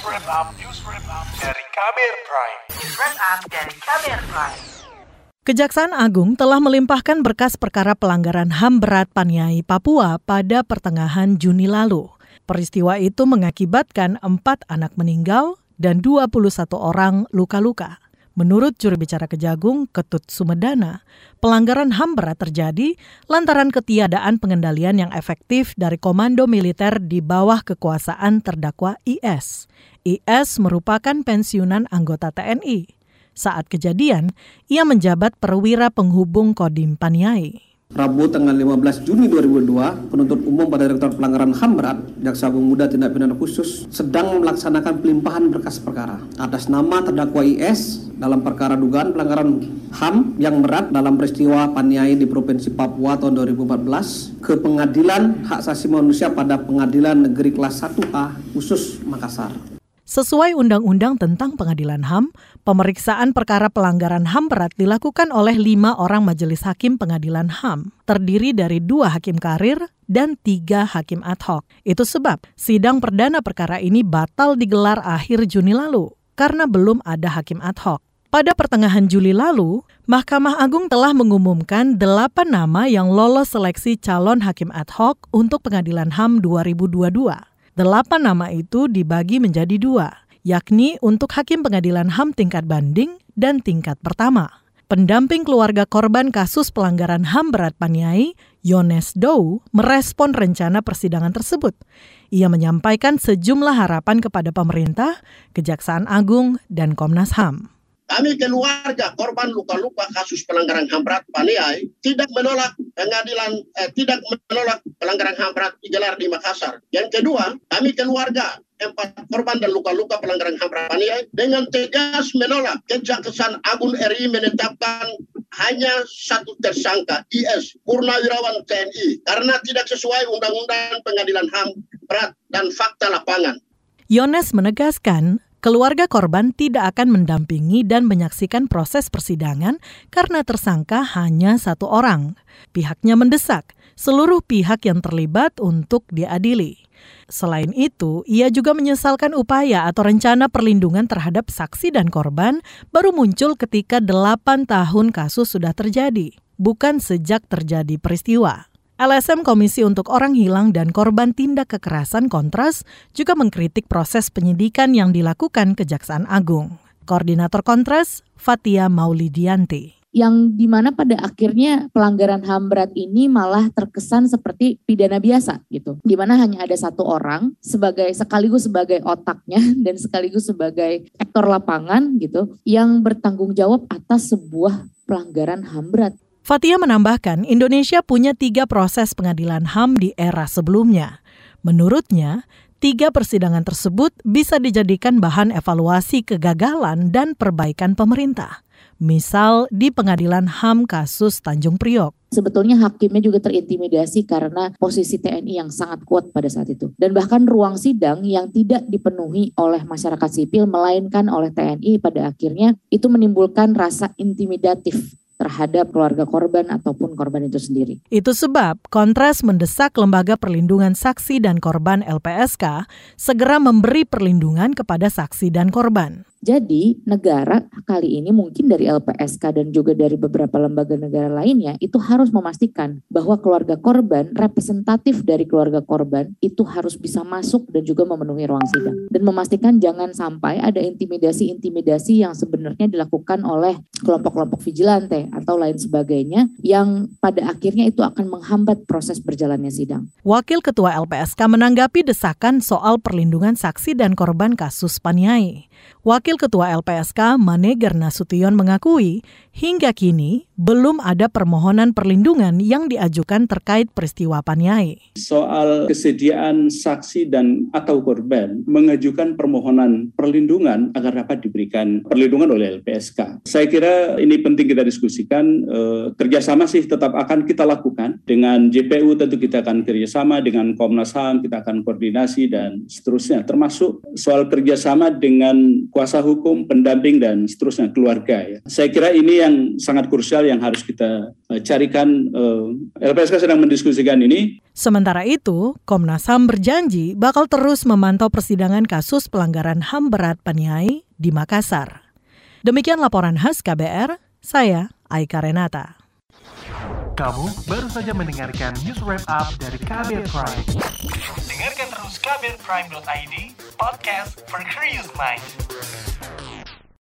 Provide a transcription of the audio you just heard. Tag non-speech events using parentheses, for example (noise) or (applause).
wrap dari Kamer Prime. News dari Kamer Prime. Kejaksaan Agung telah melimpahkan berkas perkara pelanggaran HAM berat Paniai, Papua pada pertengahan Juni lalu. Peristiwa itu mengakibatkan empat anak meninggal dan 21 orang luka-luka. Menurut juru bicara Kejagung, Ketut Sumedana, pelanggaran HAM berat terjadi lantaran ketiadaan pengendalian yang efektif dari komando militer di bawah kekuasaan terdakwa IS. IS merupakan pensiunan anggota TNI. Saat kejadian, ia menjabat perwira penghubung Kodim Paniai. Rabu tanggal 15 Juni 2002, penuntut umum pada Direktur Pelanggaran HAM Berat, Jaksa Agung Muda Tindak Pidana Khusus, sedang melaksanakan pelimpahan berkas perkara atas nama terdakwa IS dalam perkara dugaan pelanggaran HAM yang berat dalam peristiwa Paniai di Provinsi Papua tahun 2014 ke Pengadilan Hak Asasi Manusia pada Pengadilan Negeri Kelas 1A khusus Makassar. Sesuai Undang-Undang tentang Pengadilan HAM, pemeriksaan perkara pelanggaran HAM berat dilakukan oleh lima orang majelis hakim pengadilan HAM, terdiri dari dua hakim karir dan tiga hakim ad hoc. Itu sebab sidang perdana perkara ini batal digelar akhir Juni lalu karena belum ada hakim ad hoc. Pada pertengahan Juli lalu, Mahkamah Agung telah mengumumkan delapan nama yang lolos seleksi calon hakim ad hoc untuk pengadilan HAM 2022. Delapan nama itu dibagi menjadi dua, yakni untuk Hakim Pengadilan HAM tingkat banding dan tingkat pertama. Pendamping keluarga korban kasus pelanggaran HAM berat Paniai, Yones Dow, merespon rencana persidangan tersebut. Ia menyampaikan sejumlah harapan kepada pemerintah, Kejaksaan Agung, dan Komnas HAM. Kami keluarga korban luka-luka kasus pelanggaran HAM berat Paniai tidak menolak pengadilan eh, tidak menolak pelanggaran HAM berat digelar di Makassar. Yang kedua, kami keluarga empat korban dan luka-luka pelanggaran HAM berat Paniai dengan tegas menolak Kejaksaan Agung RI menetapkan hanya satu tersangka IS Purnawirawan TNI karena tidak sesuai undang-undang pengadilan HAM berat dan fakta lapangan. Yones menegaskan Keluarga korban tidak akan mendampingi dan menyaksikan proses persidangan karena tersangka hanya satu orang. Pihaknya mendesak seluruh pihak yang terlibat untuk diadili. Selain itu, ia juga menyesalkan upaya atau rencana perlindungan terhadap saksi dan korban baru muncul ketika delapan tahun kasus sudah terjadi, bukan sejak terjadi peristiwa. LSM Komisi untuk Orang Hilang dan Korban Tindak Kekerasan Kontras juga mengkritik proses penyidikan yang dilakukan Kejaksaan Agung. Koordinator Kontras, Fatia Maulidianti yang di mana pada akhirnya pelanggaran HAM berat ini malah terkesan seperti pidana biasa gitu. Di mana hanya ada satu orang sebagai sekaligus sebagai otaknya (laughs) dan sekaligus sebagai aktor lapangan gitu yang bertanggung jawab atas sebuah pelanggaran HAM berat. Fatia menambahkan, Indonesia punya tiga proses pengadilan HAM di era sebelumnya. Menurutnya, tiga persidangan tersebut bisa dijadikan bahan evaluasi kegagalan dan perbaikan pemerintah. Misal di pengadilan HAM kasus Tanjung Priok. Sebetulnya hakimnya juga terintimidasi karena posisi TNI yang sangat kuat pada saat itu. Dan bahkan ruang sidang yang tidak dipenuhi oleh masyarakat sipil melainkan oleh TNI pada akhirnya itu menimbulkan rasa intimidatif terhadap keluarga korban ataupun korban itu sendiri. Itu sebab Kontras mendesak Lembaga Perlindungan Saksi dan Korban LPSK segera memberi perlindungan kepada saksi dan korban. Jadi negara kali ini mungkin dari LPSK dan juga dari beberapa lembaga negara lainnya itu harus memastikan bahwa keluarga korban, representatif dari keluarga korban itu harus bisa masuk dan juga memenuhi ruang sidang. Dan memastikan jangan sampai ada intimidasi-intimidasi yang sebenarnya dilakukan oleh kelompok-kelompok vigilante atau lain sebagainya yang pada akhirnya itu akan menghambat proses berjalannya sidang. Wakil Ketua LPSK menanggapi desakan soal perlindungan saksi dan korban kasus Paniai. Wakil Ketua LPSK Manegar Nasution mengakui hingga kini belum ada permohonan perlindungan yang diajukan terkait peristiwa Paniai. Soal kesediaan saksi dan atau korban mengajukan permohonan perlindungan agar dapat diberikan perlindungan oleh LPSK. Saya kira ini penting kita diskusikan. Eh, kerjasama sih tetap akan kita lakukan dengan JPU tentu kita akan kerjasama dengan Komnas HAM kita akan koordinasi dan seterusnya termasuk soal kerjasama dengan kuasa kuasa hukum, pendamping dan seterusnya keluarga ya. Saya kira ini yang sangat krusial yang harus kita uh, carikan uh, LPSK sedang mendiskusikan ini. Sementara itu, Komnas HAM berjanji bakal terus memantau persidangan kasus pelanggaran HAM berat Paniai di Makassar. Demikian laporan khas KBR, saya Aika Renata. Kamu baru saja mendengarkan news wrap up dari KBR Prime. Dengarkan terus kbrprime.id, podcast for curious mind.